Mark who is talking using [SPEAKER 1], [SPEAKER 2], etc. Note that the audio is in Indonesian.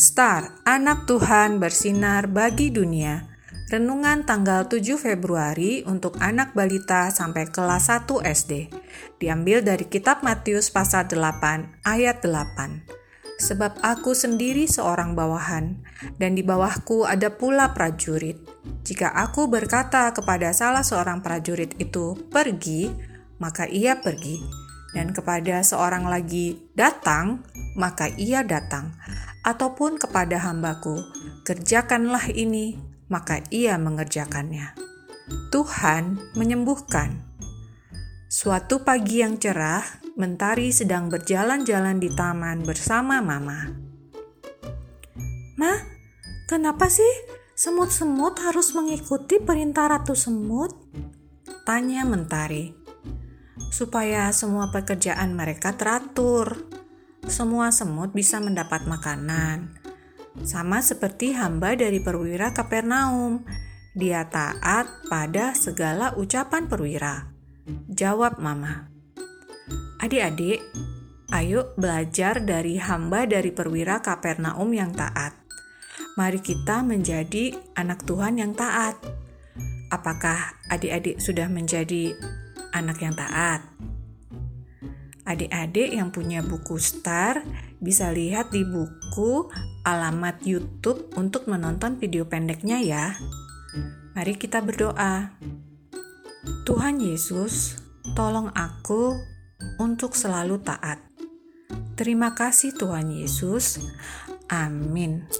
[SPEAKER 1] Star, anak Tuhan bersinar bagi dunia. Renungan tanggal 7 Februari untuk anak balita sampai kelas 1 SD. Diambil dari kitab Matius pasal 8 ayat 8. Sebab aku sendiri seorang bawahan, dan di bawahku ada pula prajurit. Jika aku berkata kepada salah seorang prajurit itu, "Pergi," maka ia pergi, dan kepada seorang lagi, "Datang," maka ia datang ataupun kepada hambaku, kerjakanlah ini, maka ia mengerjakannya. Tuhan menyembuhkan. Suatu pagi yang cerah, Mentari sedang berjalan-jalan di taman bersama Mama.
[SPEAKER 2] Ma, kenapa sih semut-semut harus mengikuti perintah Ratu Semut?
[SPEAKER 1] Tanya Mentari. Supaya semua pekerjaan mereka teratur semua semut bisa mendapat makanan. Sama seperti hamba dari perwira Kapernaum, dia taat pada segala ucapan perwira. Jawab Mama. Adik-adik, ayo belajar dari hamba dari perwira Kapernaum yang taat. Mari kita menjadi anak Tuhan yang taat. Apakah adik-adik sudah menjadi anak yang taat? Adik-adik yang punya buku Star bisa lihat di buku alamat YouTube untuk menonton video pendeknya ya. Mari kita berdoa. Tuhan Yesus, tolong aku untuk selalu taat. Terima kasih Tuhan Yesus. Amin.